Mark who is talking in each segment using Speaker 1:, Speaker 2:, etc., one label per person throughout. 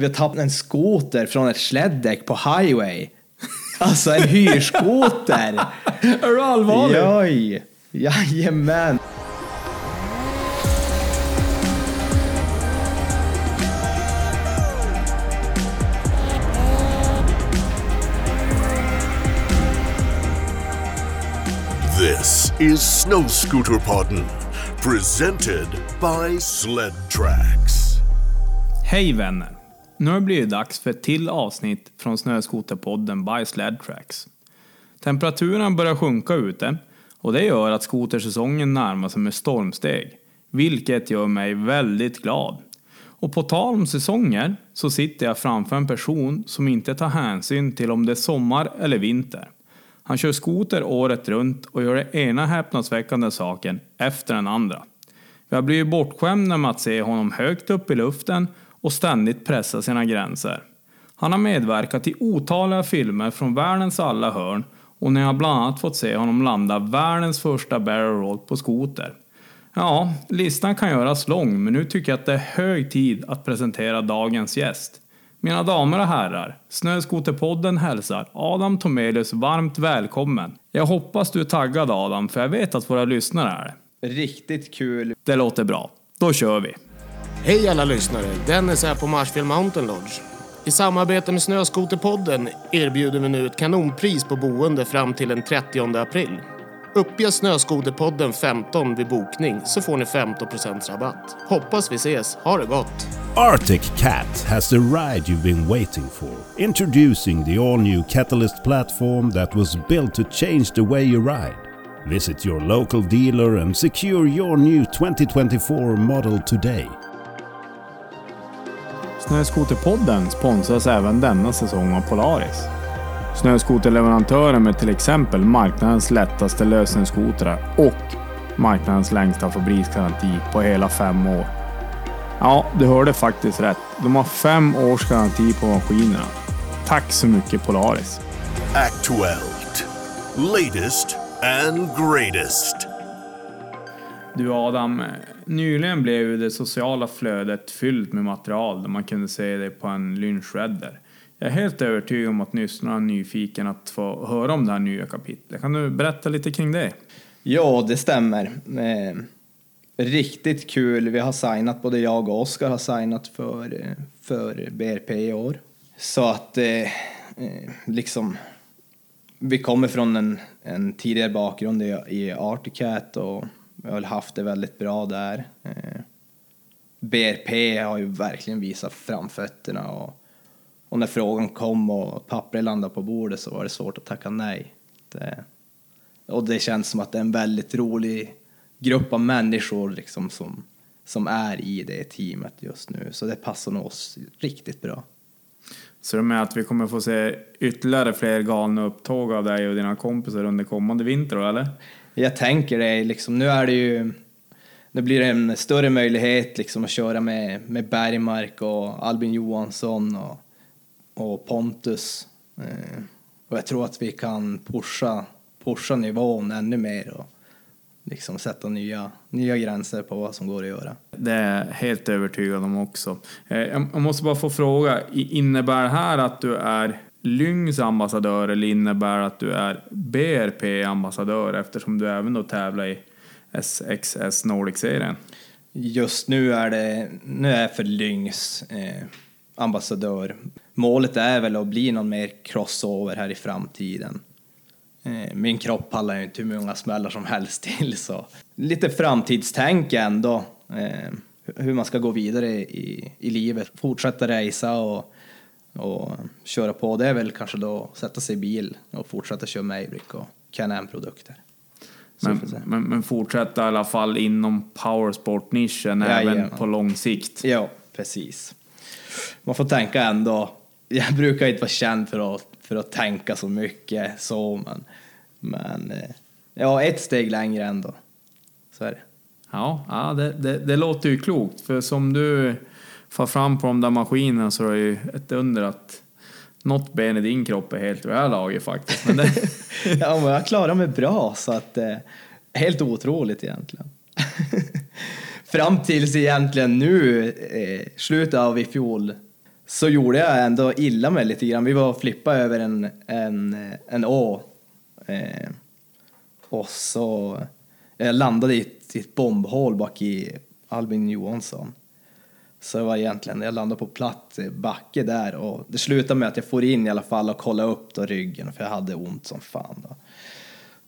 Speaker 1: Vi har tappat en skoter från ett släddäck på highway. Alltså en hyrskoter.
Speaker 2: Är du allvarlig?
Speaker 1: Joj. Jajamän.
Speaker 3: This is Snow Scooter Podden, presented by Sled Tracks.
Speaker 2: Hej vänner! Nu har det blivit dags för ett till avsnitt från Snöskoterpodden by Sled Tracks. Temperaturen börjar sjunka ute och det gör att skotersäsongen närmar sig med stormsteg, vilket gör mig väldigt glad. Och på tal om säsonger så sitter jag framför en person som inte tar hänsyn till om det är sommar eller vinter. Han kör skoter året runt och gör den ena häpnadsväckande saken efter den andra. Vi har blivit bortskämda med att se honom högt upp i luften och ständigt pressa sina gränser. Han har medverkat i otaliga filmer från världens alla hörn och ni har bland annat fått se honom landa världens första barrel roll på skoter. Ja, listan kan göras lång men nu tycker jag att det är hög tid att presentera dagens gäst. Mina damer och herrar, Snöskoterpodden hälsar Adam Tomelius varmt välkommen. Jag hoppas du är taggad Adam, för jag vet att våra lyssnare är det.
Speaker 1: Riktigt kul.
Speaker 2: Det låter bra. Då kör vi.
Speaker 4: Hej alla lyssnare! Dennis är på Marshfield Mountain Lodge. I samarbete med Snöskoterpodden erbjuder vi nu ett kanonpris på boende fram till den 30 april. Uppge Snöskoterpodden 15 vid bokning så får ni 15% rabatt. Hoppas vi ses. Ha det gott!
Speaker 5: Arctic Cat has the ride you've been waiting for. Introducing the all new Catalyst platform that was built to change the way you ride. Visit your local dealer and secure your new 2024 model today.
Speaker 2: Snöskoterpodden sponsras även denna säsong av Polaris. Snöskoterleverantören med till exempel marknadens lättaste lösenskotrar och marknadens längsta fabriksgaranti på hela fem år. Ja, du hörde faktiskt rätt. De har fem års garanti på maskinerna. Tack så mycket Polaris!
Speaker 3: Actuelt. Latest and greatest.
Speaker 2: Du Adam, nyligen blev ju det sociala flödet fyllt med material där man kunde se dig på en lynchredder. Jag är helt övertygad om att lyssnarna är nyfiken att få höra om det här nya kapitlet. Kan du berätta lite kring det?
Speaker 1: Ja, det stämmer. Eh, riktigt kul. Vi har signat, både jag och Oskar har signat för, eh, för BRP i år. Så att eh, eh, liksom, vi kommer från en, en tidigare bakgrund i, i Articat och vi har väl haft det väldigt bra där. Eh, BRP har ju verkligen visat framfötterna och, och när frågan kom och pappret landade på bordet så var det svårt att tacka nej. Det, och det känns som att det är en väldigt rolig grupp av människor liksom som, som är i det teamet just nu. Så det passar nog oss riktigt bra.
Speaker 2: Så det med att vi kommer få se ytterligare fler galna upptåg av dig och dina kompisar under kommande vinter eller?
Speaker 1: Jag tänker det, liksom, nu är det ju nu blir det en större möjlighet liksom, att köra med, med Bergmark och Albin Johansson och, och Pontus. Eh, och jag tror att vi kan pusha, pusha nivån ännu mer och liksom sätta nya, nya gränser på vad som går att göra.
Speaker 2: Det är jag helt övertygad om också. Eh, Jag måste bara få fråga, innebär det här att du är Lyngs ambassadör eller innebär det att du är BRP-ambassadör eftersom du även då tävlar i SXS Nordic-serien?
Speaker 1: Just nu är det, nu är jag för Lyngs eh, ambassadör. Målet är väl att bli någon mer crossover här i framtiden. Eh, min kropp pallar ju inte hur många smällar som helst till så lite framtidstänk ändå. Eh, hur man ska gå vidare i, i livet, fortsätta resa och, och köra på. Det är väl kanske då sätta sig i bil och fortsätta köra Maverick och får se.
Speaker 2: Men, men, men fortsätta i alla fall inom powersport-nischen även på lång sikt.
Speaker 1: Ja, precis. Man får tänka ändå. Jag brukar inte vara känd för att, för att tänka så mycket så, men, men eh, ja, ett steg längre ändå. Så är det.
Speaker 2: Ja, ja det, det, det låter ju klokt. För som du far fram på de där maskinerna så är det ju ett under att något ben i din kropp är helt i det här laget faktiskt. Men det,
Speaker 1: Ja, men jag klarar mig bra, så att eh, helt otroligt egentligen. Fram tills egentligen nu, eh, slutet av i fjol, så gjorde jag ändå illa mig lite grann. Vi var och flippade över en, en, en å. Eh, och så eh, jag landade i ett, i ett bombhål bak i Albin Johansson. Så det var egentligen, jag landade på platt backe där och det slutade med att jag får in i alla fall och kollade upp då ryggen för jag hade ont som fan. Då.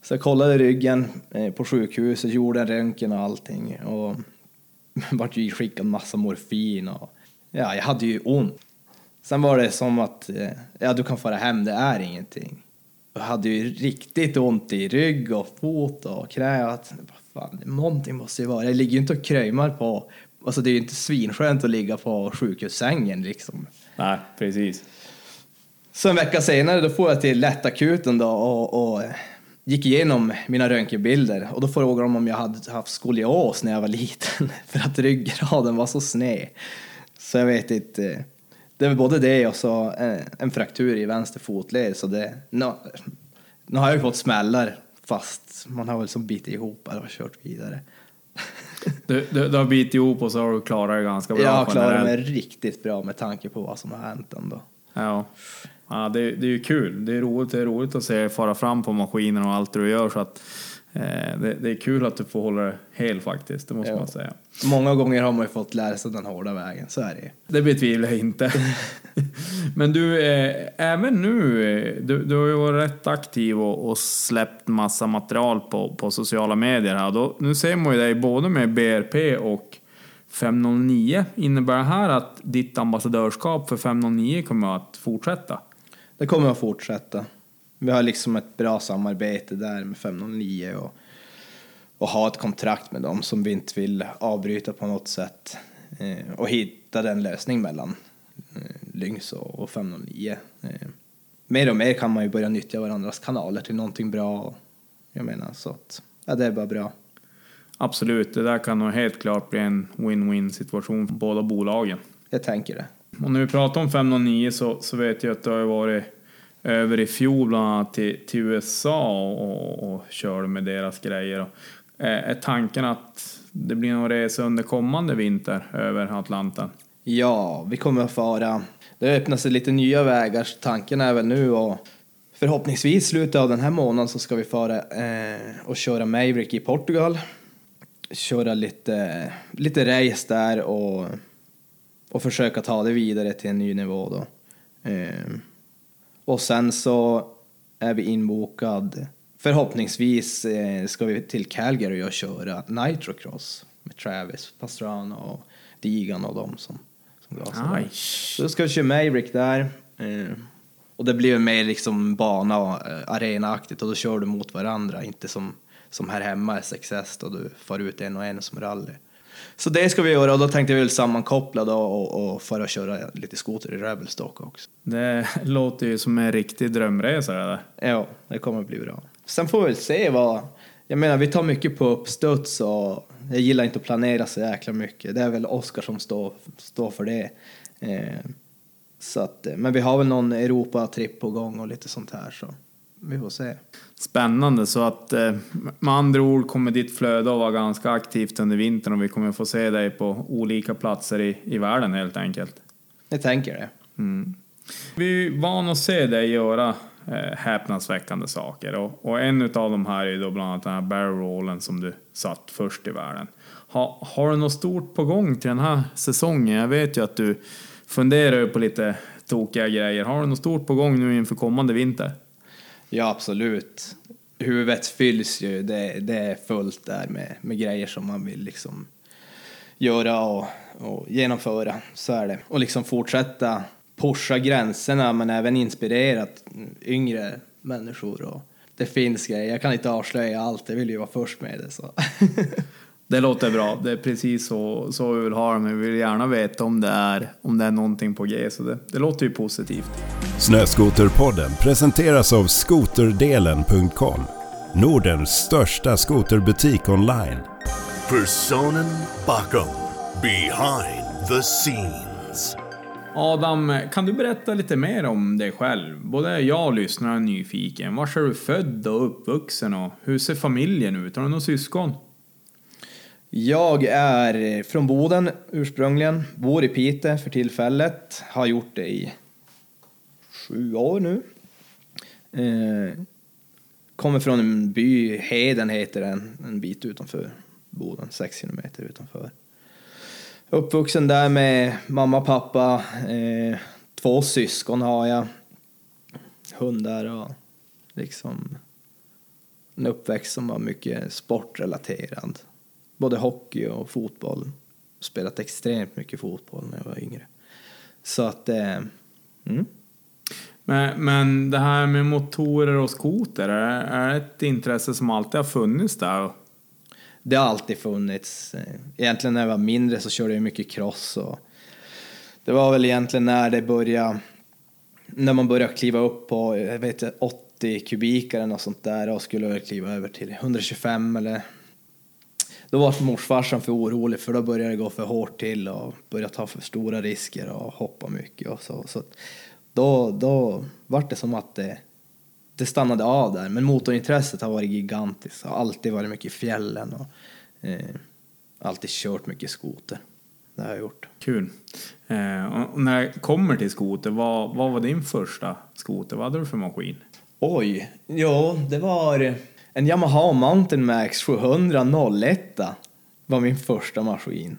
Speaker 1: Så jag kollade ryggen eh, på sjukhuset, gjorde en röntgen och allting och vart ju skickad massa morfin och ja, jag hade ju ont. Sen var det som att, eh, ja du kan fara hem, det är ingenting. Jag hade ju riktigt ont i rygg och fot och knä. Att, fan, någonting måste ju vara. Jag ligger ju inte och krömar på, alltså det är ju inte svinskönt att ligga på sjukhussängen liksom.
Speaker 2: Nej, precis.
Speaker 1: Så en vecka senare då får jag till lättakuten då och, och gick igenom mina röntgenbilder och då frågade de om jag hade haft skolios när jag var liten för att ryggraden var så sned. Så jag vet inte. Det är väl både det och så en, en fraktur i vänster fotled så det, nu, nu har jag ju fått smällar fast man har väl som bitit ihop och kört vidare.
Speaker 2: Du, du, du har bitit ihop och så har du klarat det ganska bra
Speaker 1: Jag har klarat mig riktigt bra med tanke på vad som har hänt ändå.
Speaker 2: Ja, ja det, det är ju kul. Det är roligt, det är roligt att se fara fram på maskinen och allt du gör. Så att, det, det är kul att du får hålla det hel faktiskt, det måste
Speaker 1: Ja.
Speaker 2: man säga.
Speaker 1: Många gånger har man ju fått lära sig den hårda vägen, så är det ju.
Speaker 2: Det betvivlar jag inte. Men du, eh, även nu, eh, du, du har ju varit rätt aktiv och, och släppt massa material på, på sociala medier här. Då, nu ser man ju dig både med BRP och 509. Innebär det här att ditt ambassadörskap för 509 kommer att fortsätta?
Speaker 1: Det kommer att fortsätta. Vi har liksom ett bra samarbete där med 509 och, och ha ett kontrakt med dem som vi inte vill avbryta på något sätt. Eh, och hitta den lösning mellan eh, Lynx och, och 509. Eh, mer och mer kan man ju börja nyttja varandras kanaler till någonting bra. Jag menar så att, ja det är bara bra.
Speaker 2: Absolut, det där kan nog helt klart bli en win-win situation för båda bolagen.
Speaker 1: Jag tänker det.
Speaker 2: Och när vi pratar om 509 så, så vet jag att du har varit över i fjol bland annat till, till USA och, och, körde med deras grejer. Och, eh, är tanken att det blir någon resa under kommande vinter över Atlanten?
Speaker 1: Ja, vi kommer att fara. Det öppnar sig lite nya vägar, så tanken är väl nu och förhoppningsvis slutet av den här månaden så ska vi fara eh, och köra Maverick i Portugal. Köra lite, lite race där och, och försöka ta det vidare till en ny nivå då. Eh, och sen så är vi inbokad. Förhoppningsvis eh, ska vi till Calgary och köra Nitrocross med Travis Pastrana och Digan och dem som, som gasar. Så ska vi köra Maverick där. Eh, och det blir mer liksom bana och eh, arenaaktigt och då kör du mot varandra, inte som, som här hemma i SXS då du far ut en och en som rally. Så det ska vi göra och då tänkte vi väl sammankoppla då och, och fara och köra lite skoter i Rebelstock också.
Speaker 2: Det låter ju som en riktig drömresa det där.
Speaker 1: Ja, det kommer bli bra. Sen får vi väl se vad... Jag menar, vi tar mycket på uppstuds och jag gillar inte att planera så jäkla mycket. Det är väl Oskar som står, står för det. Eh, så att, eh, men vi har väl någon Europa-tripp på gång och lite sånt här så vi får se.
Speaker 2: Spännande, så att eh, med andra ord kommer ditt flöde att vara ganska aktivt under vintern och vi kommer få se dig på olika platser i, i världen helt enkelt.
Speaker 1: Jag tänker det.
Speaker 2: Vi är vana att se dig göra eh, häpnadsväckande saker och, och en utav de här är då bland annat den här barrel rollen som du satt först i världen. Ha, har du något stort på gång till den här säsongen? Jag vet ju att du funderar på lite tokiga grejer. Har du något stort på gång nu inför kommande vinter?
Speaker 1: Ja, absolut. Huvudet fylls ju. Det, det är fullt där med, med grejer som man vill liksom göra och, och genomföra. Så är det. Och liksom fortsätta pusha gränserna men även inspirera yngre människor. Och det finns grejer. Jag kan inte avslöja allt. Jag vill ju vara först med det. Så.
Speaker 2: Det låter bra. Det är precis så, så vi vill ha det, men vi vill gärna veta om det är, om det är någonting på G. Så det, det låter ju positivt.
Speaker 5: Snöskoterpodden presenteras av skoterdelen.com. Nordens största skoterbutik online.
Speaker 3: Personen bakom. Behind the scenes.
Speaker 2: Adam, kan du berätta lite mer om dig själv? Både jag och lyssnaren är nyfiken. Var är du född och uppvuxen och hur ser familjen ut? Har du några syskon?
Speaker 1: Jag är från Boden ursprungligen, bor i Piteå för tillfället, har gjort det i sju år nu. Eh, kommer från en by, Heden heter den, en bit utanför Boden, sex kilometer utanför. Uppvuxen där med mamma, pappa, eh, två syskon har jag, hundar och liksom en uppväxt som var mycket sportrelaterad. Både hockey och fotboll. Spelat extremt mycket fotboll när jag var yngre. Så att, eh, mm.
Speaker 2: Men, men det här med motorer och skoter, är, är ett intresse som alltid har funnits där?
Speaker 1: Det har alltid funnits. Egentligen när jag var mindre så körde jag mycket cross och det var väl egentligen när det började, när man började kliva upp på, jag vet inte, 80 kubik eller något sånt där och skulle kliva över till 125 eller då var morsfarsan för orolig för då började det gå för hårt till och började ta för stora risker och hoppa mycket och så. så då, då var det som att det, det stannade av där. Men motorintresset har varit gigantiskt. Har alltid varit mycket i fjällen och eh, alltid kört mycket skoter. Det har jag gjort.
Speaker 2: Kul. Eh, och när det kommer till skoter, vad, vad var din första skoter? Vad hade du för maskin?
Speaker 1: Oj, ja, det var en Yamaha Mountain Max 700 01 var min första maskin.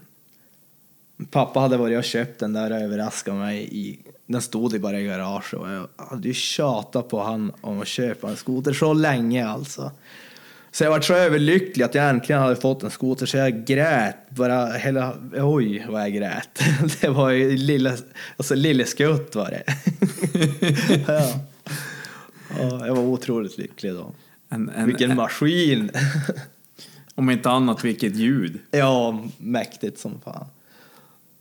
Speaker 1: Pappa hade varit och köpt den där och överraskat mig. I, den stod ju bara i garaget och jag hade ju tjatat på han om att köpa en skoter så länge alltså. Så jag var så överlycklig att jag äntligen hade fått en skoter så jag grät bara hela, oj vad jag grät. Det var ju lilla, alltså lilleskutt var det. ja. ja. jag var otroligt lycklig då. En, en, Vilken maskin!
Speaker 2: om inte annat, vilket ljud.
Speaker 1: Ja, mäktigt som fan.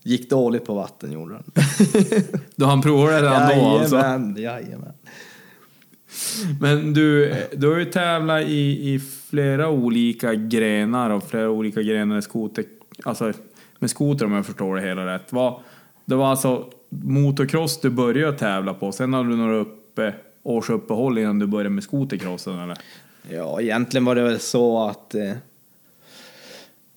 Speaker 1: Gick dåligt på vatten gjorde den.
Speaker 2: du han provade det redan då alltså?
Speaker 1: Jajamän.
Speaker 2: Men du, du har ju tävlat i, i flera olika grenar och flera olika grenar i skoter, alltså med skoter om jag förstår det hela rätt. Var, det var alltså motocross du började tävla på, sen hade du några uppe, års uppehåll innan du började med skotercrossen eller?
Speaker 1: Ja, egentligen var det väl så att eh,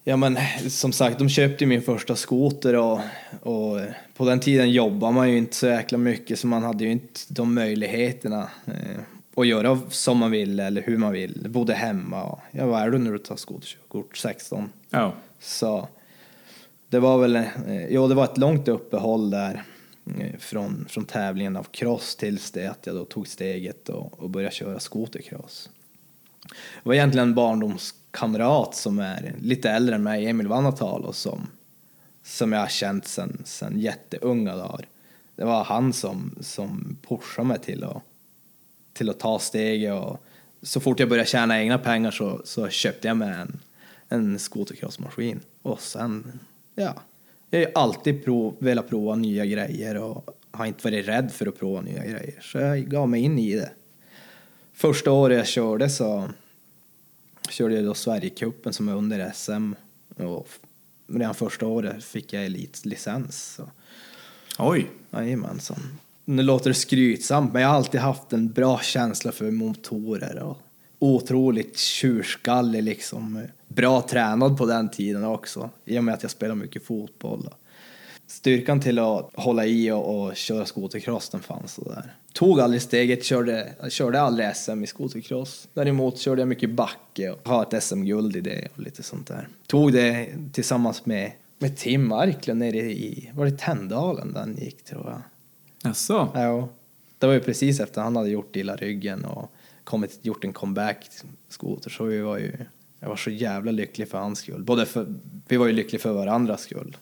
Speaker 1: Ja men som sagt, de köpte min första skoter och, och på den tiden jobbade man ju inte så jäkla mycket så man hade ju inte de möjligheterna eh, att göra som man vill eller hur man vill. Bodde hemma och, ja vad är du när du tar skoterkort? 16?
Speaker 2: Ja.
Speaker 1: Så det var väl, eh, jo det var ett långt uppehåll där eh, från, från tävlingen av cross tills det att jag då tog steget och, och började köra skotercross. Det var egentligen en barndomskamrat som är lite äldre än mig, Emil Vanatalo, som, som jag har känt sen, sen jätteunga dagar. Det var han som, som pushade mig till att, till att ta steget och så fort jag började tjäna egna pengar så, så köpte jag mig en, en skotercrossmaskin. Och sen, ja, jag har ju alltid prov, velat prova nya grejer och har inte varit rädd för att prova nya grejer. Så jag gav mig in i det första året jag körde så körde jag då Sverigecupen som är under SM. Och redan första året fick jag elitlicens. Så.
Speaker 2: Oj!
Speaker 1: Jajamensan. Nu låter det skrytsamt, men jag har alltid haft en bra känsla för motorer och otroligt tjurskallig liksom. Bra tränad på den tiden också, i och med att jag spelar mycket fotboll styrkan till att hålla i och, och köra skotercross den fanns där. Tog aldrig steget, körde, körde aldrig SM i skotercross. Däremot körde jag mycket backe och har ett SM-guld i det och lite sånt där. Tog det tillsammans med, med Tim Marklund nere i, var det Tändalen den gick tror jag.
Speaker 2: Jaså?
Speaker 1: Ja. Det var ju precis efter han hade gjort Illa ryggen och kommit, gjort en comeback skoter så vi var ju, jag var så jävla lycklig för hans skull. Både för, vi var ju lyckliga för varandras skull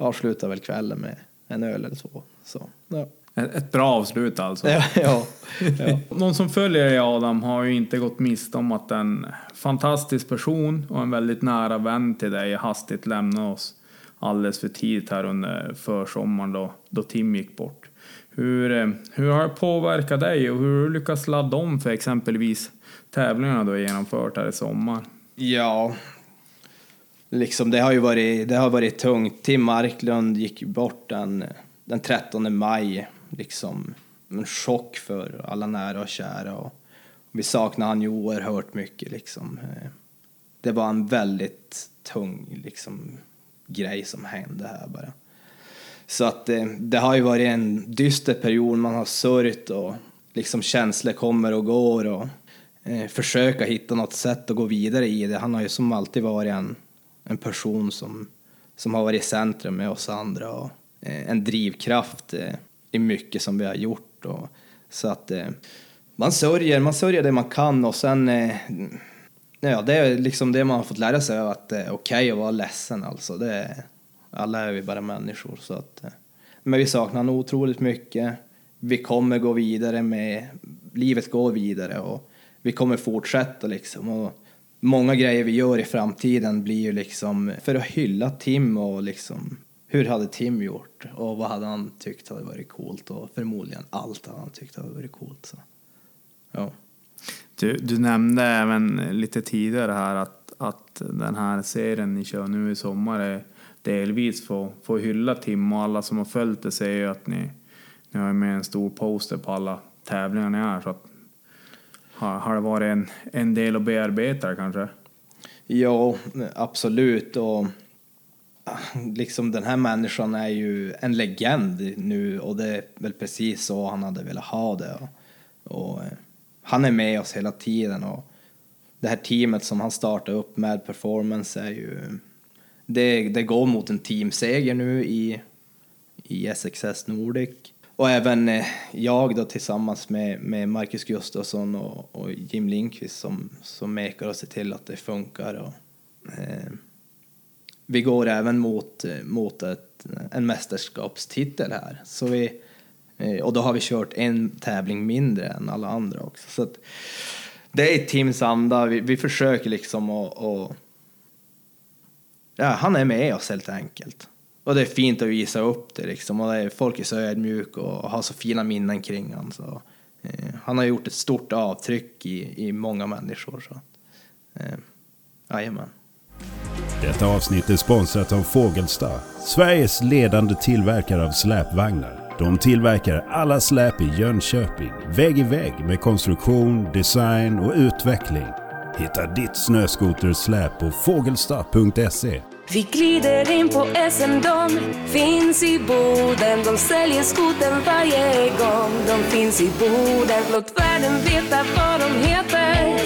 Speaker 1: avslutar väl kvällen med en öl eller två. Så, ja.
Speaker 2: Ett bra avslut alltså.
Speaker 1: Ja, ja,
Speaker 2: ja. Någon som följer dig Adam har ju inte gått miste om att en fantastisk person och en väldigt nära vän till dig hastigt lämnade oss alldeles för tidigt här under försommaren då, då Tim gick bort. Hur, eh, hur har det påverkat dig och hur har du lyckats ladda om för exempelvis tävlingarna du har genomfört här i sommar?
Speaker 1: Ja, liksom, det har ju varit, det har varit tungt. Tim Marklund gick bort den, den 13 maj. Liksom, en chock för alla nära och kära. Och vi saknar han ju oerhört mycket. Liksom. Eh, det var en väldigt tung liksom, grej som hände här bara. Så att eh, det har ju varit en dyster period, man har sörjt och liksom känslor kommer och går och eh, försöka hitta något sätt att gå vidare i det. Han har ju som alltid varit en, en person som, som har varit i centrum med oss andra och eh, en drivkraft eh, i mycket som vi har gjort. Och, så att eh, man sörjer, man sörjer det man kan och sen eh, Ja, det är liksom det man har fått lära sig att det är okej okay att vara ledsen alltså. Det är, alla är vi bara människor så att. eh, Men vi saknar honom otroligt mycket. Vi kommer gå vidare med, livet går vidare och vi kommer fortsätta liksom. Och många grejer vi gör i framtiden blir ju liksom för att hylla Tim och liksom hur hade Tim gjort och vad hade han tyckt hade varit coolt och förmodligen allt hade han tyckt hade varit coolt. Så. Ja.
Speaker 2: Du, du nämnde även lite tidigare här att, att den här serien ni kör nu i sommar är delvis för, för att hylla Tim och alla som har följt det ser ju att ni, ni har med en stor poster på alla tävlingar ni är. Så att, har, har det varit en, en del att bearbeta kanske?
Speaker 1: Ja, absolut. Och liksom den här människan är ju en legend nu och det är väl precis så han hade velat ha det. Och, och eh, han är med oss hela tiden och det här teamet som han startade upp med Performance är ju... Det, det går mot en teamseger nu i, i SXS Nordic. Och även eh, jag då tillsammans med, med Marcus Gustafsson och, och Jim Lindqvist som, som mekar och ser till att det funkar. Och, eh, vi går även mot, eh, mot ett, en mästerskapstitel här. Så vi, eh, och då har vi kört en tävling mindre än alla andra också. Så att, det är Teams anda. Vi, vi försöker liksom att- Ja, han är med oss helt enkelt. Och det är fint att visa upp det liksom. Och det är, folk är så ödmjuka och har så fina minnen kring honom. Så, eh, han har gjort ett stort avtryck i, i många människor. Så. Eh, jajamän.
Speaker 5: Detta avsnitt är sponsrat av Fågelsta, Sveriges ledande tillverkare av släpvagnar. De tillverkar alla släp i Jönköping, vägg i vägg med konstruktion, design och utveckling. Hitta ditt snöskotersläp på fågelsta.se.
Speaker 6: Vi glider in på SM-dom, finns i Boden. De säljer skoten varje gång de finns i Boden. Låt världen veta vad de heter.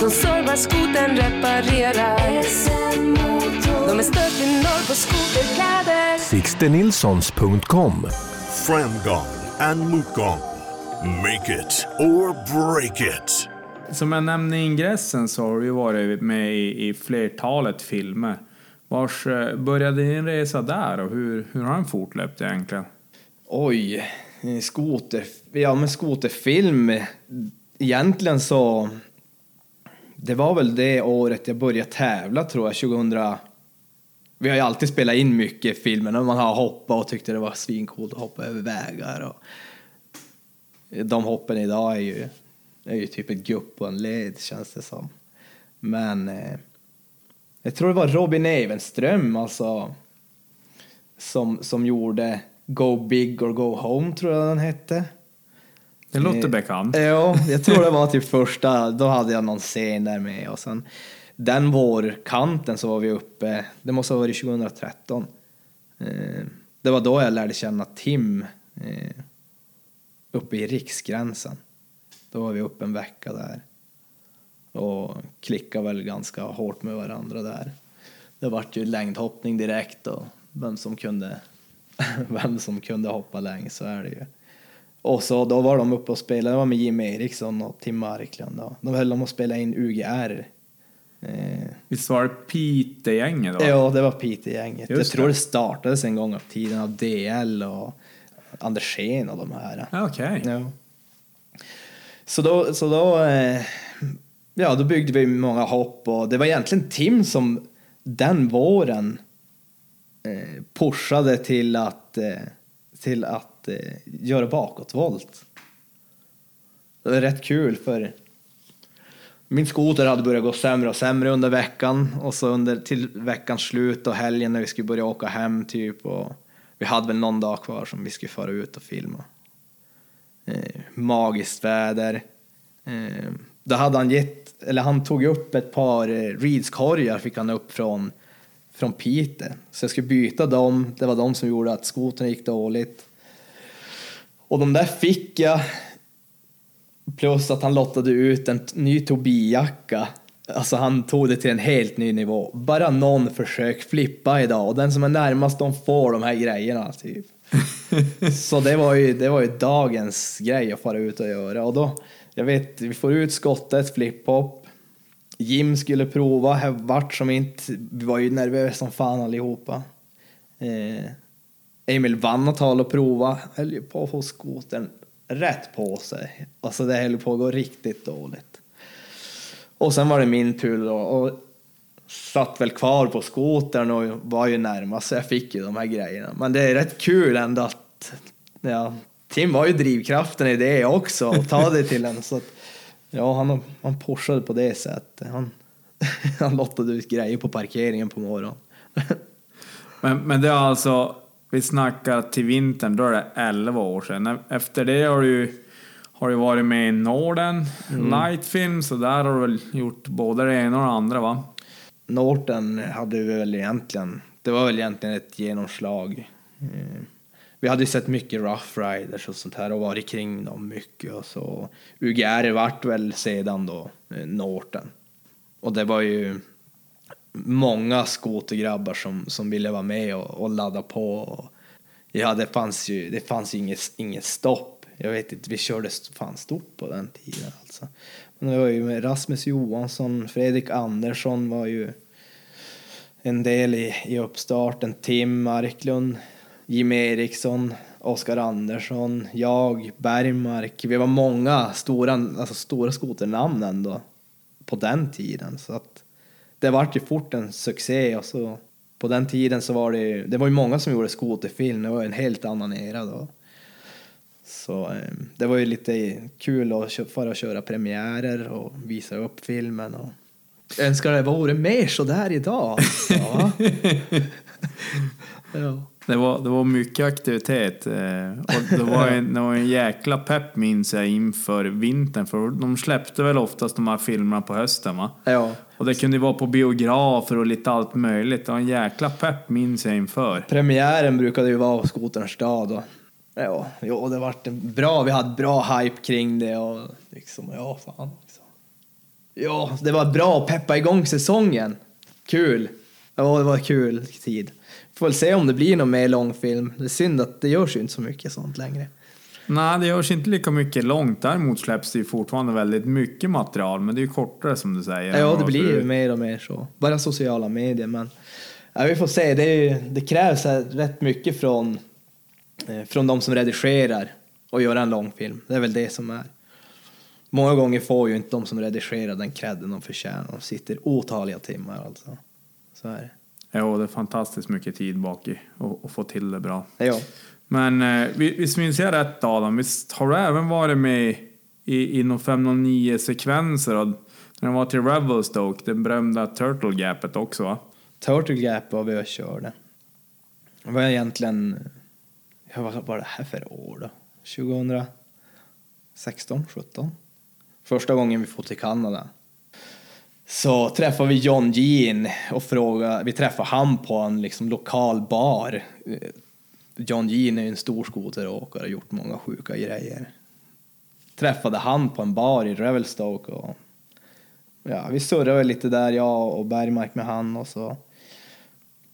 Speaker 6: De servar skoten, reparerar. De är störst i norr på skoterkläder.
Speaker 3: SixtenNilssons.com Framgång and motgång. Make it or break it.
Speaker 2: Som jag nämnde i ingressen så har du varit med i, i flertalet filmer. Vars eh, började din resa där och hur, hur har den fortlöpt egentligen?
Speaker 1: Oj, skoter, ja men skoterfilm. Egentligen så, det var väl det året jag började tävla tror jag, 2000. Vi har ju alltid spelat in mycket filmer när man har hoppat och tyckte det var svincoolt att hoppa över vägar. Och de hoppen idag är ju, är ju typ ett gupp och en led känns det som. Men eh, jag tror det var Robin Evenström alltså som, som gjorde Go Big or Go Home tror jag den hette.
Speaker 2: Det låter
Speaker 1: Eh,
Speaker 2: bekant.
Speaker 1: Ja, jag tror det var typ första, då hade jag någon scen där med och sen den vårkanten så var vi uppe, det måste ha varit 2013. Eh, Det var då jag lärde känna Tim eh, uppe i riksgränsen. Då var vi uppe en vecka där och klickade väl ganska hårt med varandra där. Det vart ju längdhoppning direkt och vem som kunde, vem som kunde hoppa längst så är det ju. Och så då var de uppe och spelade, det var med Jim Eriksson och Tim Marklund. Då. De höll de att spela in UGR. Eh,
Speaker 2: Visst var det Piteå-gänget då?
Speaker 1: ja, det var Piteå-gänget. Jag tror
Speaker 2: det.
Speaker 1: startades en gång av tiden av DL och Andersén och de här.
Speaker 2: Ja, Okej.
Speaker 1: Ja. Så då, så då, eh, ja, då byggde vi många hopp och det var egentligen Tim som den våren eh, pushade till att, eh, till att eh, göra bakåtvolt. Det var rätt kul för min skoter hade börjat gå sämre och sämre under veckan och så under till veckans slut och helgen när vi skulle börja åka hem typ och vi hade väl någon dag kvar som vi skulle fara ut och filma. Eh, magiskt väder. Eh, då hade han gett, eller han tog upp ett par eh, Reeds-korgar fick han upp från, från Piteå. Så jag skulle byta dem, det var de som gjorde att skotern gick dåligt. Och de där fick jag, plus att han lottade ut en ny Tobii-jacka. Alltså han tog det till en helt ny nivå. Bara någon försök flippa idag och den som är närmast de får de här grejerna. Typ. Så det var, ju, det var ju dagens grej att fara ut och göra. Och då, jag vet, vi får ut skottet, flip-hop. Jim skulle prova, här vart som inte, vi var ju nervösa som fan allihopa. Eh, Emil vann och tal och prova, höll ju på att få skotern rätt på sig. Alltså det höll på att gå riktigt dåligt. Och sen var det min tur då och satt väl kvar på skotern och var ju närmast så jag fick ju de här grejerna. Men det är rätt kul ändå att ja, Tim var ju drivkraften i det också och ta det till en så att ja, han, han pushade på det sättet. Han, han lottade ut grejer på parkeringen på morgonen.
Speaker 2: Men, men det är alltså, vi snackar till vintern, då är det 11 år sedan. Efter det har du, ju har du varit med i Norden, Nightfilm, så där har du väl gjort både det ena och det andra va?
Speaker 1: Norton hade vi väl egentligen, det var väl egentligen ett genomslag. Eh, Vi hade ju sett mycket Rough Riders och sånt här och varit kring dem mycket och så. UGR vart väl sedan då eh, Norton. Och det var ju många skotergrabbar som, som ville vara med och, och ladda på. Och, ja, det fanns ju det fanns ju inget, inget stopp. Jag vet inte, vi körde fan stort på den tiden alltså. Men det var ju med Rasmus Johansson, Fredrik Andersson var ju en del i, i uppstarten. Tim Marklund, Jim Eriksson, Oskar Andersson, jag, Bergmark. Vi var många stora, alltså stora skoternamn ändå på den tiden. Så att det vart ju fort en succé och så på den tiden så var det det var ju många som gjorde skoterfilm. Det var en helt annan era då. Så eh, det var ju lite kul att fara och köra premiärer och visa upp filmen. Och jag önskar det vore mer så där idag. Ja. ja.
Speaker 2: Det var, det var mycket aktivitet. eh, Och det var, en, det var en jäkla pepp minns jag inför vintern. För de släppte väl oftast de här filmerna på hösten va?
Speaker 1: ja.
Speaker 2: Och det kunde ju vara på biografer och lite allt möjligt. Det var en jäkla pepp minns jag inför.
Speaker 1: Premiären brukade ju vara på Skoterns stad. Och, ja, jo, det vart bra, vi hade bra hype kring det och liksom, ja fan. Liksom. Ja, det var bra att peppa igång säsongen. Kul. Ja, det var kul tid. Får väl se om det blir någon mer långfilm. Det är synd att det görs ju inte så mycket sånt längre.
Speaker 2: Nej, det görs inte lika mycket långt. Däremot släpps det ju fortfarande väldigt mycket material. Men det är ju kortare som du säger.
Speaker 1: Ja, det blir ju mer och mer så. Bara sociala medier, men ja, vi får se. Det, ju, det krävs rätt mycket från, från de som redigerar och göra en långfilm. Det är väl det som är. Många gånger får ju inte de som redigerar den credden de förtjänar. De sitter otaliga timmar alltså. Så är det.
Speaker 2: Jo, det är fantastiskt mycket tid bak i och, och få till det bra.
Speaker 1: Ja.
Speaker 2: Men eh, vi- visst minns jag rätt Adam? Visst har du även varit med i, i någon 509-sekvenser och när var till Revelstoke, det berömda Turtle Gapet också va?
Speaker 1: Turtle Gap var vi och körde. Det var egentligen, ja, vad var det här för år då? 2016, 17? Första gången vi får till Kanada. Så träffade vi John Jean och frågade, vi träffade han på en liksom lokal bar. Eh, John Jean är ju en stor skoteråkare och har gjort många sjuka grejer. Träffade han på en bar i Revelstoke och ja, vi surrade lite där, jag och Bergmark med han och så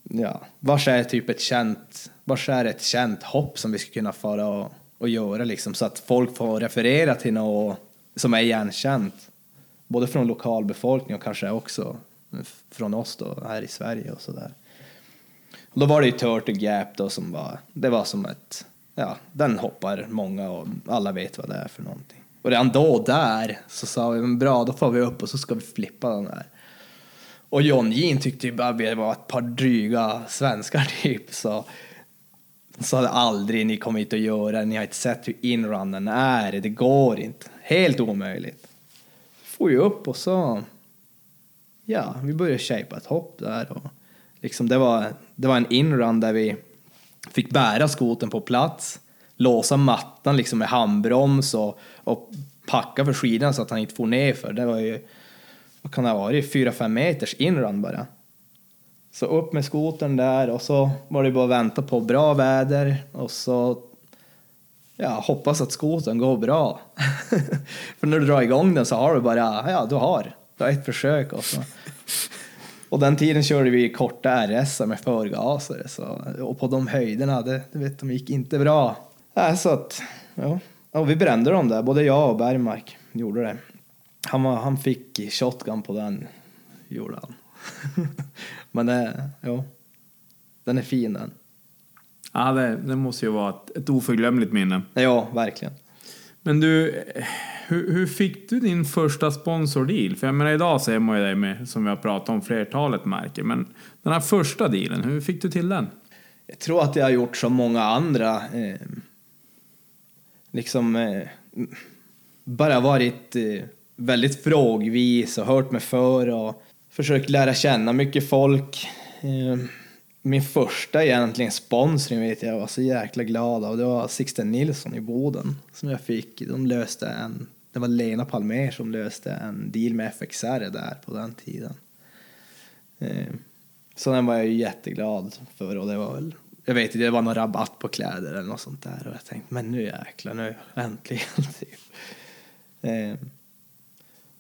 Speaker 1: ja, vars är typ ett känt, vars är ett känt hopp som vi skulle kunna fara och, och göra liksom så att folk får referera till något som är igenkänt. Både från lokalbefolkningen och kanske också från oss då här i Sverige och sådär. Och då var det ju Turtle Gap då som var, det var som ett, ja, den hoppar många och alla vet vad det är för någonting. Och redan då där så sa vi, men bra då får vi upp och så ska vi flippa den här. Och John Jean tyckte ju bara vi var ett par dryga svenskar typ. Så, så hade aldrig ni kommit hit att göra Ni har inte sett hur inrunnen är. Det går inte. Helt omöjligt. Får ju upp och så... Ja, vi började shapea ett hopp där. Och liksom det, var, det var en inrun där vi fick bära skoten på plats. låsa mattan liksom med handbroms och, och packa för skidan så att han inte får ner för. Det var ju, vad kan det ha varit, 4-5 meters inrun bara. Så upp med skotern där och så var det bara att vänta på bra väder och så ja, hoppas att skotern går bra. för när du drar igång den så har du bara, ja du har, du har ett försök och så. Och den tiden körde vi korta RS med förgasare så, och på de höjderna, det, det vet de gick inte bra. Äh, så att, ja. Och vi brände dem där, både jag och Bergmark gjorde det. Han, var, han fick shotgun på den, gjorde han. Men det, ja, den är fin den.
Speaker 2: Ja, det, det måste ju vara ett, ett oförglömligt minne.
Speaker 1: Ja, verkligen.
Speaker 2: Men du, hur, hur fick du din första sponsordeal? För jag menar idag ser man ju dig med, som vi har pratat om, flertalet märken. Men den här första dealen, hur fick du till den?
Speaker 1: Jag tror att jag har gjort som många andra. Eh, liksom eh, bara varit eh, väldigt frågvis och hört mig för och försökt lära känna mycket folk. Eh, min första egentligen sponsring vet jag var så jäkla glad av. Det var Sixten Nilsson i Boden som jag fick. De löste en, det var Lena Palmer som löste en deal med FXR där på den tiden. Eh, så den var jag ju jätteglad för och det var väl jag vet inte, det var någon rabatt på kläder eller något sånt där och jag tänkte men nu jäklar, nu äntligen typ. Eh,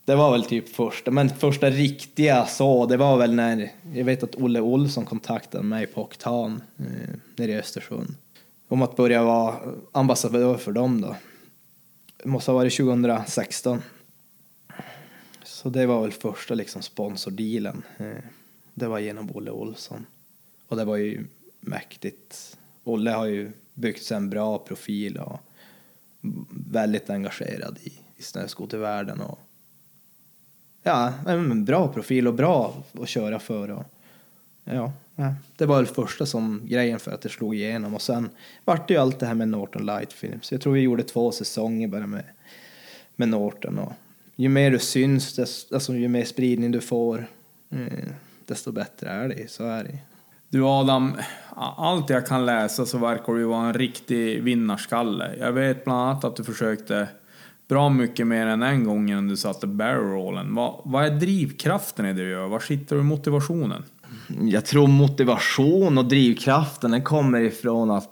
Speaker 1: det var väl typ första, men första riktiga så, det var väl när, jag vet att Olle Olsson kontaktade mig på Oktan eh, nere i Östersund. Om att börja vara ambassadör för dem då. Det måste ha varit 2016. Så det var väl första liksom sponsordealen. Eh, det var genom Olle Olsson. Och det var ju mäktigt. Olle har ju byggt sig en bra profil och väldigt engagerad i, i snöskotervärlden och ja, en bra profil och bra att köra för. Och, ja, det var väl första som grejen för att det slog igenom och sen vart det ju allt det här med Norton Light Films. Jag tror vi gjorde två säsonger bara med, med Norton och ju mer du syns, desto, alltså ju mer spridning du får, eh, desto bättre är det. Så är det.
Speaker 2: Du Adam, allt jag kan läsa så verkar du vara en riktig vinnarskalle. Jag vet bland annat att du försökte bra mycket mer än en gång innan du satte barrel rollen. Vad, vad är drivkraften i det du gör? Var sitter du motivationen?
Speaker 1: Jag tror motivation och drivkraften den kommer ifrån att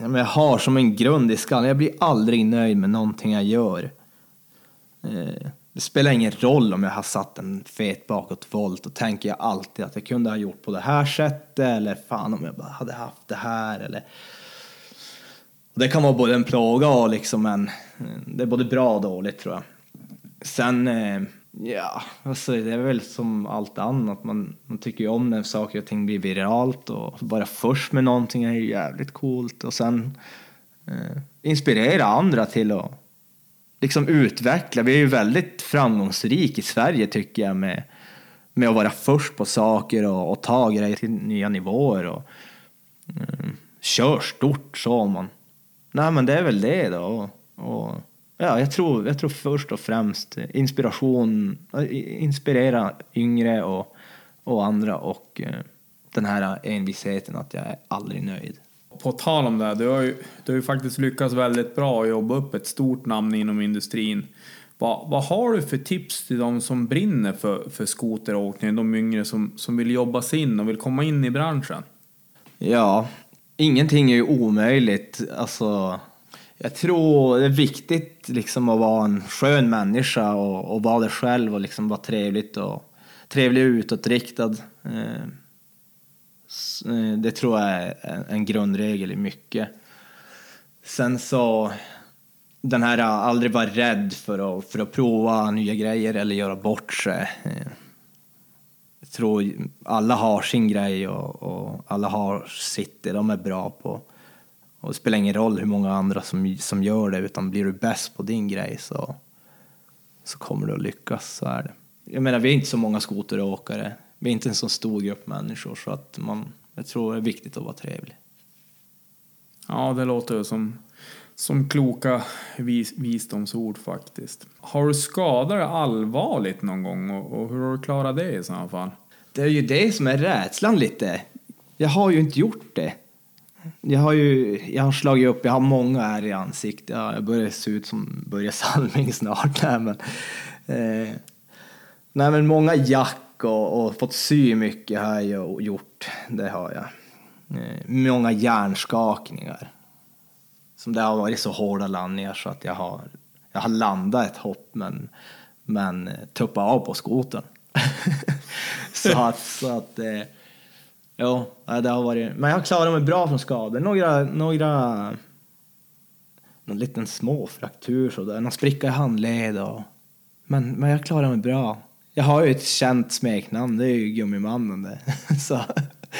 Speaker 1: jag har som en grund i skallen, jag blir aldrig nöjd med någonting jag gör. Eh, det spelar ingen roll om jag har satt en fet bakåtvolt och tänker jag alltid att jag kunde ha gjort på det här sättet eller fan om jag bara hade haft det här eller det kan vara både en plåga och liksom en, det är både bra och dåligt tror jag. Sen, eh, ja, alltså det är väl som allt annat, man, man tycker ju om när saker och ting blir viralt och vara först med någonting är ju jävligt coolt och sen eh, inspirera andra till att liksom utveckla. Vi är ju väldigt framgångsrika i Sverige tycker jag med, med att vara först på saker och, och ta grejer till nya nivåer och eh, kör stort så man. Nej men det är väl det då. Och, ja, jag, tror, jag tror först och främst inspiration, inspirera yngre och, och andra och eh, den här envisheten att jag är aldrig nöjd.
Speaker 2: På tal om det, du har ju, du har ju faktiskt lyckats väldigt bra att jobba upp ett stort namn inom industrin. Vad, vad har du för tips till de som brinner för, för skoteråkning, de yngre som, som vill jobba sig in och vill komma in i branschen?
Speaker 1: Ja, ingenting är ju omöjligt. Alltså, jag tror det är viktigt liksom att vara en skön människa och, och vara det själv och liksom vara trevligt och trevlig och utåtriktad. Eh, eh, det tror jag är en grundregel i mycket. Sen så, den här eh, aldrig vara rädd för att, för att prova nya grejer eller göra bort sig. Tror alla har sin grej och, och alla har sitt, det de är bra på. Och det spelar ingen roll hur många andra som, som gör det, utan blir du bäst på din grej så, så kommer du att lyckas, så är det. Jag menar, vi är inte så många skoteråkare. Vi är inte en så stor grupp människor så att man, jag tror det är viktigt att vara trevlig.
Speaker 2: Ja, det låter som, som kloka vis, visdomsord faktiskt. Har du skadat dig allvarligt någon gång och, och hur har du klarat det i sådana fall?
Speaker 1: Det är ju det som är rädslan lite. Jag har ju inte gjort det. Jag har ju jag har slagit upp, jag har många här i ansiktet. Ja, jag börjar se ut som Börje Salming snart. Nej, men, eh, nej, men många jack och, och fått sy mycket har jag gjort. Det har jag. Eh, många hjärnskakningar. Som det har varit så hårda landningar så att jag har, jag har landat ett hopp men, men eh, tuppat av på skoten. så att, så att eh, ja, det har varit, men jag har klarat mig bra från skador. Några, några, någon liten små fraktur sådär, någon spricka i handled och, men, men jag klarar mig bra. Jag har ju ett känt smeknamn, det är ju Gummimannen det. så.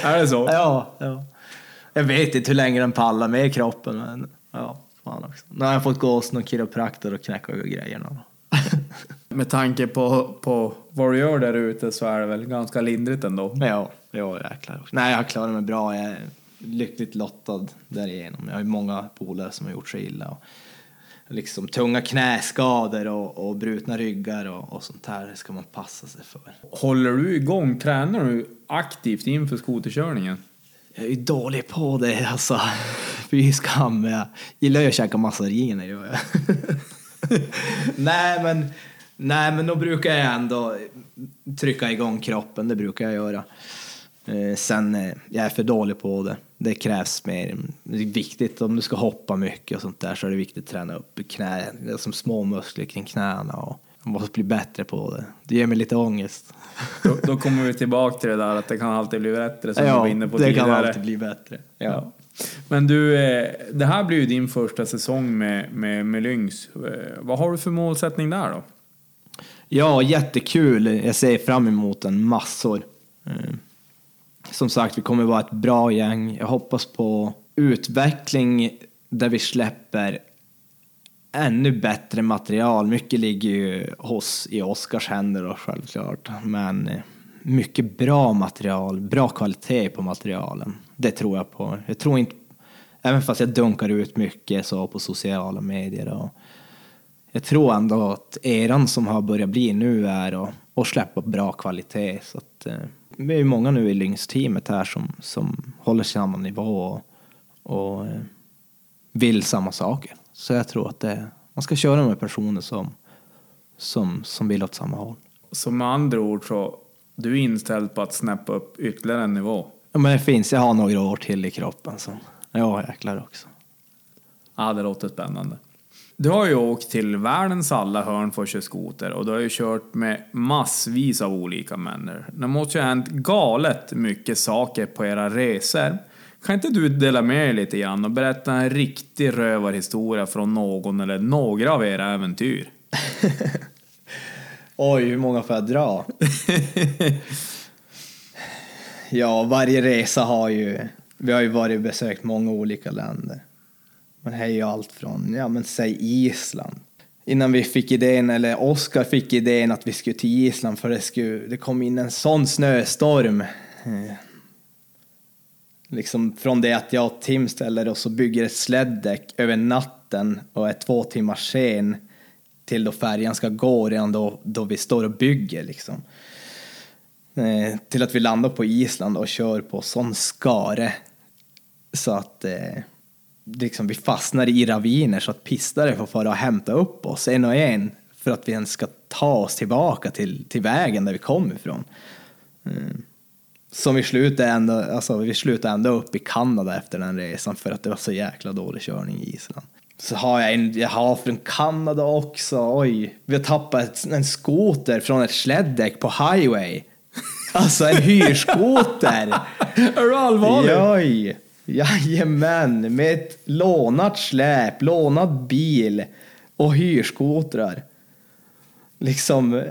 Speaker 2: Är det så?
Speaker 1: Ja, ja. Jag vet inte hur länge den pallar med kroppen, men ja, fan också. Nu har jag fått gå hos någon kiropraktor och knäcka grejerna.
Speaker 2: Med tanke på, på vad du gör där ute så är det väl ganska lindrigt ändå?
Speaker 1: Ja, ja jäklar. Nej, jag har klarat mig bra. Jag är lyckligt lottad därigenom. Jag har ju många polare som har gjort sig illa. Och liksom tunga knäskador och, och brutna ryggar och, och sånt här ska man passa sig för.
Speaker 2: Håller du igång? Tränar du aktivt inför skoterkörningen?
Speaker 1: Jag är ju dålig på det alltså. Fy skam. Jag gillar ju att käka massariner gör jag. nej men, nej men då brukar jag ändå trycka igång kroppen, det brukar jag göra. Eh, sen, eh, jag är för dålig på det. Det krävs mer. Det är viktigt om du ska hoppa mycket och sånt där så är det viktigt att träna upp knä, som små muskler kring knäna och jag måste bli bättre på det. Det ger mig lite ångest.
Speaker 2: Då, då kommer vi tillbaka till det där att det kan alltid bli bättre som du
Speaker 1: ja,
Speaker 2: var inne på
Speaker 1: det
Speaker 2: tidigare.
Speaker 1: kan alltid bli bättre. Ja.
Speaker 2: Ja. Men du, eh, det här blir ju din första säsong med, med, med Lynx. Vad har du för målsättning där då?
Speaker 1: Ja, jättekul. Jag ser fram emot den massor. Eh, som sagt, vi kommer vara ett bra gäng. Jag hoppas på utveckling där vi släpper ännu bättre material. Mycket ligger ju hos, i Oscars händer då, självklart. Men eh, mycket bra material, bra kvalitet på materialen. Det tror jag på. Jag tror inte, även fast jag dunkar ut mycket så på sociala medier och jag tror ändå att eran som har börjat bli nu är att, att släppa bra kvalitet. Så att, eh, vi är många nu i Lynx-teamet här som, som håller samma nivå och, och eh, vill samma saker. Så jag tror att det, man ska köra med personer som, som, som vill åt samma håll.
Speaker 2: Så med andra ord så, du är inställd på att snäppa upp ytterligare en nivå?
Speaker 1: Ja, men det finns, jag har några år till i kroppen. Så. Ja, jäklar också.
Speaker 2: Ja, det låter spännande. Du har ju åkt till världens alla hörn för att köra skoter och du har ju kört med massvis av olika människor. Det måste ju ha hänt galet mycket saker på era resor. Kan inte du dela med dig lite grann och berätta en riktig rövarhistoria från någon eller några av era äventyr?
Speaker 1: Oj, hur många får jag dra? ja, varje resa har ju... Vi har ju varit och besökt många olika länder. Men det är ju allt från, ja men säg Island. Innan vi fick idén, eller Oskar fick idén att vi skulle till Island för det, skulle, det kom in en sån snöstorm. Eh, liksom från det att jag och Tim ställer oss och bygger ett släddäck över natten och är två timmar sen till då färjan ska gå redan då, då vi står och bygger liksom. Eh, till att vi landar på Island och kör på sån skare så att eh, liksom vi fastnar i raviner så att pistare får fara och hämta upp oss en och en för att vi ens ska ta oss tillbaka till, till vägen där vi kom ifrån. Mm. Som vi slutade ändå, alltså vi slutade ändå upp i Kanada efter den resan för att det var så jäkla dålig körning i Island. Så har jag en, jag har från Kanada också, oj. Vi har tappat en skoter från ett släddäck på highway. Alltså en hyrskoter.
Speaker 2: Är du allvarlig?
Speaker 1: Oj! Jajamän, med ett lånat släp, lånad bil och hyrskotrar. Liksom,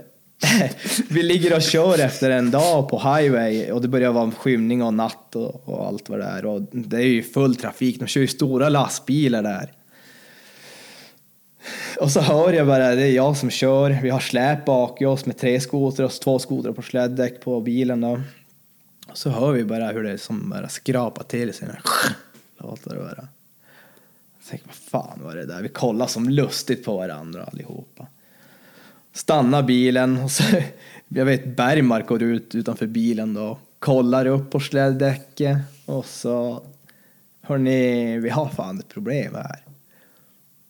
Speaker 1: vi ligger och kör efter en dag på highway och det börjar vara skymning och natt och, och allt vad det är. Och det är ju full trafik, de kör ju stora lastbilar där. Och så hör jag bara, det är jag som kör, vi har släp bak i oss med tre skotrar och två skotrar på släddäck på bilen då. Och så hör vi bara hur det som bara skrapar till sig. Låter det bara. Jag tänker, vad fan var det där? Vi kollar som lustigt på varandra allihopa. Stannar bilen och så, jag vet Bergmark går ut utanför bilen då. Kollar upp på släddäcket och så Hörni, vi har fan ett problem här.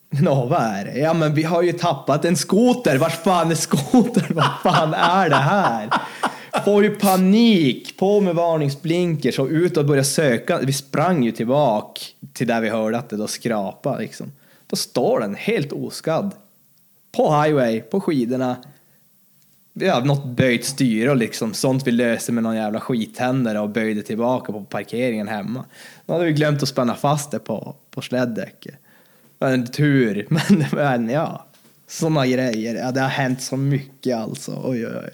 Speaker 1: Nå, vad är det? Ja, men vi har ju tappat en skoter. Vart fan är skotern? Vad fan är det här? Får ju panik, på med varningsblinkers och ut och börja söka. Vi sprang ju tillbaka till där vi hörde att det då skrapa liksom. Då står den helt oskadd. På highway, på skidorna. Vi har något böjt styre och liksom sånt vi löste med någon jävla skithändare och böjde tillbaka på parkeringen hemma. Då hade vi glömt att spänna fast det på, på släddäcket. Men tur, men, men ja. Såna grejer. Ja, det har hänt så mycket alltså. Oj, oj, oj.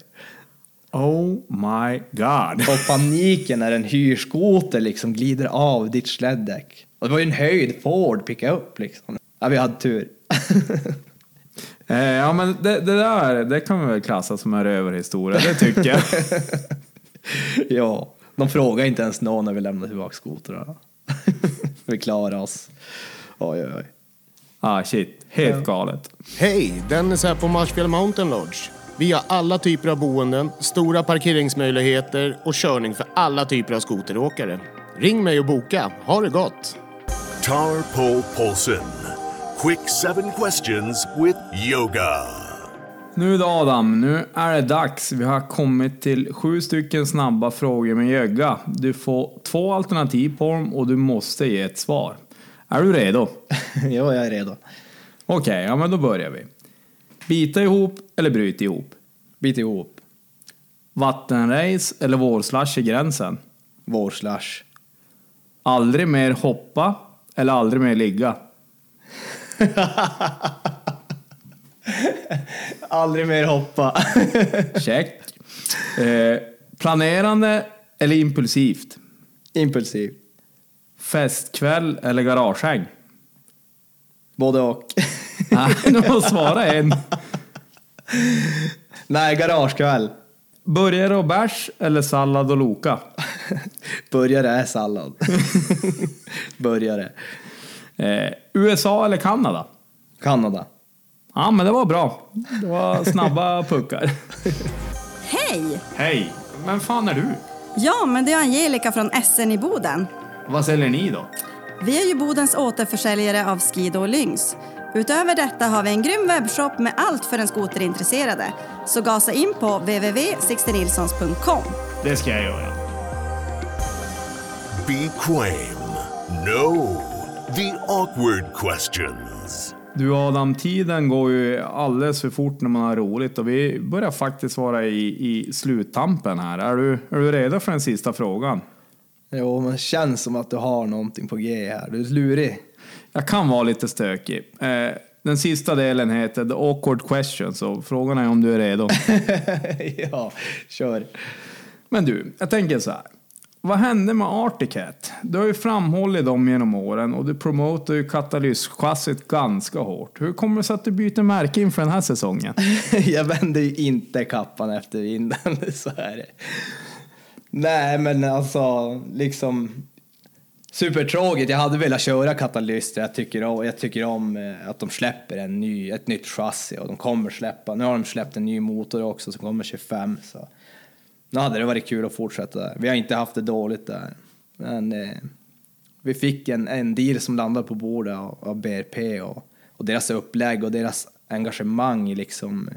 Speaker 2: Oh my god.
Speaker 1: Och paniken när en hyrskoter liksom glider av ditt släddäck. Och det var ju en höjd Ford pickup liksom. Ja, vi hade tur.
Speaker 2: Eh, ja men det, det där, det kan vi väl klassa som en rövarhistoria, det tycker jag.
Speaker 1: ja, de frågar inte ens någon när vi lämnar tillbaka skotrarna. vi klarar oss. Oj, oj, oj.
Speaker 2: ah shit, helt galet.
Speaker 4: Hej! Dennis här på Marshfield Mountain Lodge. Vi har alla typer av boenden, stora parkeringsmöjligheter och körning för alla typer av skoteråkare. Ring mig och boka. Ha det gott!
Speaker 3: Tar Pole Polson. Quick seven questions with yoga.
Speaker 2: Nu då Adam, nu är det dags. Vi har kommit till sju stycken snabba frågor med Jögga. Du får två alternativ på dem och du måste ge ett svar. Är du redo?
Speaker 1: ja, jag är redo.
Speaker 2: Okej, ja men då börjar vi. Bita ihop eller bryta ihop?
Speaker 1: Bit ihop.
Speaker 2: Vattenrace eller vårslash i gränsen?
Speaker 1: Vår slash.
Speaker 2: Aldrig mer hoppa eller aldrig mer ligga?
Speaker 1: Aldrig mer hoppa.
Speaker 2: Check. Eh, planerande eller impulsivt?
Speaker 1: Impulsiv.
Speaker 2: Festkväll eller garagehäng?
Speaker 1: Både och.
Speaker 2: Nej, du måste svara en.
Speaker 1: Nej, garagekväll.
Speaker 2: Burgare och bärs eller sallad och loka?
Speaker 1: Burgare är sallad. Burgare.
Speaker 2: Eh, USA eller Kanada?
Speaker 1: Kanada.
Speaker 2: Ja, men det var bra. Det var snabba puckar.
Speaker 7: Hej!
Speaker 2: Hej! Vem fan är du?
Speaker 7: Ja, men det är Angelica från SN i Boden.
Speaker 2: Vad säljer ni då?
Speaker 7: Vi är ju Bodens återförsäljare av Skido och Lynx. Utöver detta har vi en grym webbshop med allt för den skoterintresserade. Så gasa in på www.sixtenilssons.com.
Speaker 2: Det ska jag göra.
Speaker 3: Be quaim. No. The awkward questions.
Speaker 2: Du Adam, tiden går ju alldeles för fort när man har roligt och vi börjar faktiskt vara i, i sluttampen här. Är du, är du redo för den sista frågan?
Speaker 1: Jo, men det känns som att du har någonting på G här. Du är lurig.
Speaker 2: Jag kan vara lite stökig. Eh, den sista delen heter The awkward question, så frågan är om du är redo.
Speaker 1: ja, kör.
Speaker 2: Men du, jag tänker så här. Vad hände med Articat? Du har ju framhållit dem genom åren och du promotar ju katalyschassit ganska hårt. Hur kommer det sig att du byter märke inför den här säsongen?
Speaker 1: jag vänder ju inte kappan efter vinden, så är det. Nej, men alltså, liksom... Supertråkigt. Jag hade velat köra katalyster. Jag tycker om, jag tycker om eh, att de släpper en ny, ett nytt chassi och de kommer släppa. Nu har de släppt en ny motor också som kommer 25. Så. Nu hade det varit kul att fortsätta. Vi har inte haft det dåligt där. Men eh, vi fick en, en deal som landade på bordet av, av BRP och, och deras upplägg och deras engagemang liksom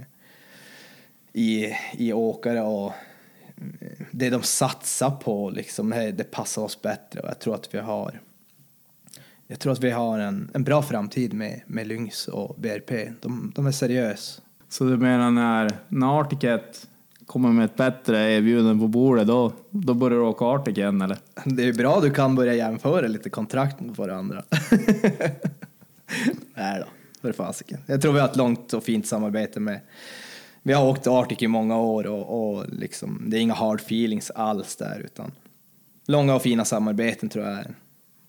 Speaker 1: i, i åkare och det de satsar på liksom, det, passar oss bättre och jag tror att vi har jag tror att vi har en, en bra framtid med, med Lynx och BRP. De, de är seriösa.
Speaker 2: Så du menar när, när kommer med ett bättre erbjudande på bordet, då, då börjar du åka Artic igen eller?
Speaker 1: Det är bra du kan börja jämföra lite kontrakt mot varandra. Nej då, för fasiken. Jag tror vi har ett långt och fint samarbete med vi har åkt Arctic i många år och, och liksom, det är inga hard feelings alls där utan långa och fina samarbeten tror jag är,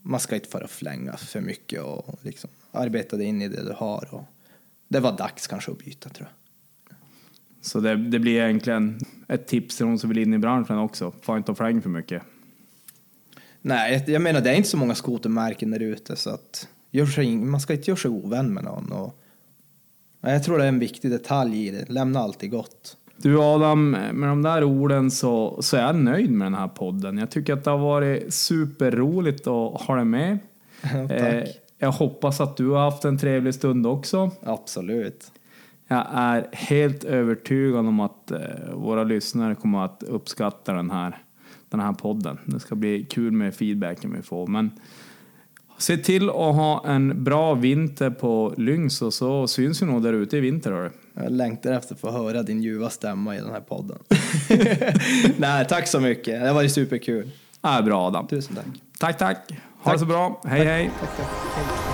Speaker 1: man ska inte fara och flänga för mycket och liksom arbeta dig in i det du har och det var dags kanske att byta tror jag.
Speaker 2: Så det, det blir egentligen ett tips till de som vill in i branschen också. Få inte fläng för mycket.
Speaker 1: Nej, jag, menar det är inte så många skotermärken där ute så att sig, man ska inte göra sig ovän med någon. Och, jag tror det är en viktig detalj i det. Lämna alltid gott.
Speaker 2: Du Adam, med de där orden så, så är jag nöjd med den här podden. Jag tycker att det har varit superroligt att ha dig med. Eh, jag hoppas att du har haft en trevlig stund också.
Speaker 1: Absolut.
Speaker 2: Jag är helt övertygad om att eh, våra lyssnare kommer att uppskatta den här, den här podden. Det ska bli kul med feedbacken vi får. Men se till att ha en bra vinter på Lynx och så syns vi nog där ute i vinter. Hörru.
Speaker 1: Jag längtar efter att få höra din ljuva stämma i den här podden. Nej, tack så mycket. Det har varit superkul.
Speaker 2: Ja, bra Adam.
Speaker 1: Tusen tack.
Speaker 2: Tack, tack. Ha det så bra. Hej, hej.
Speaker 1: Tack, tack. Hej.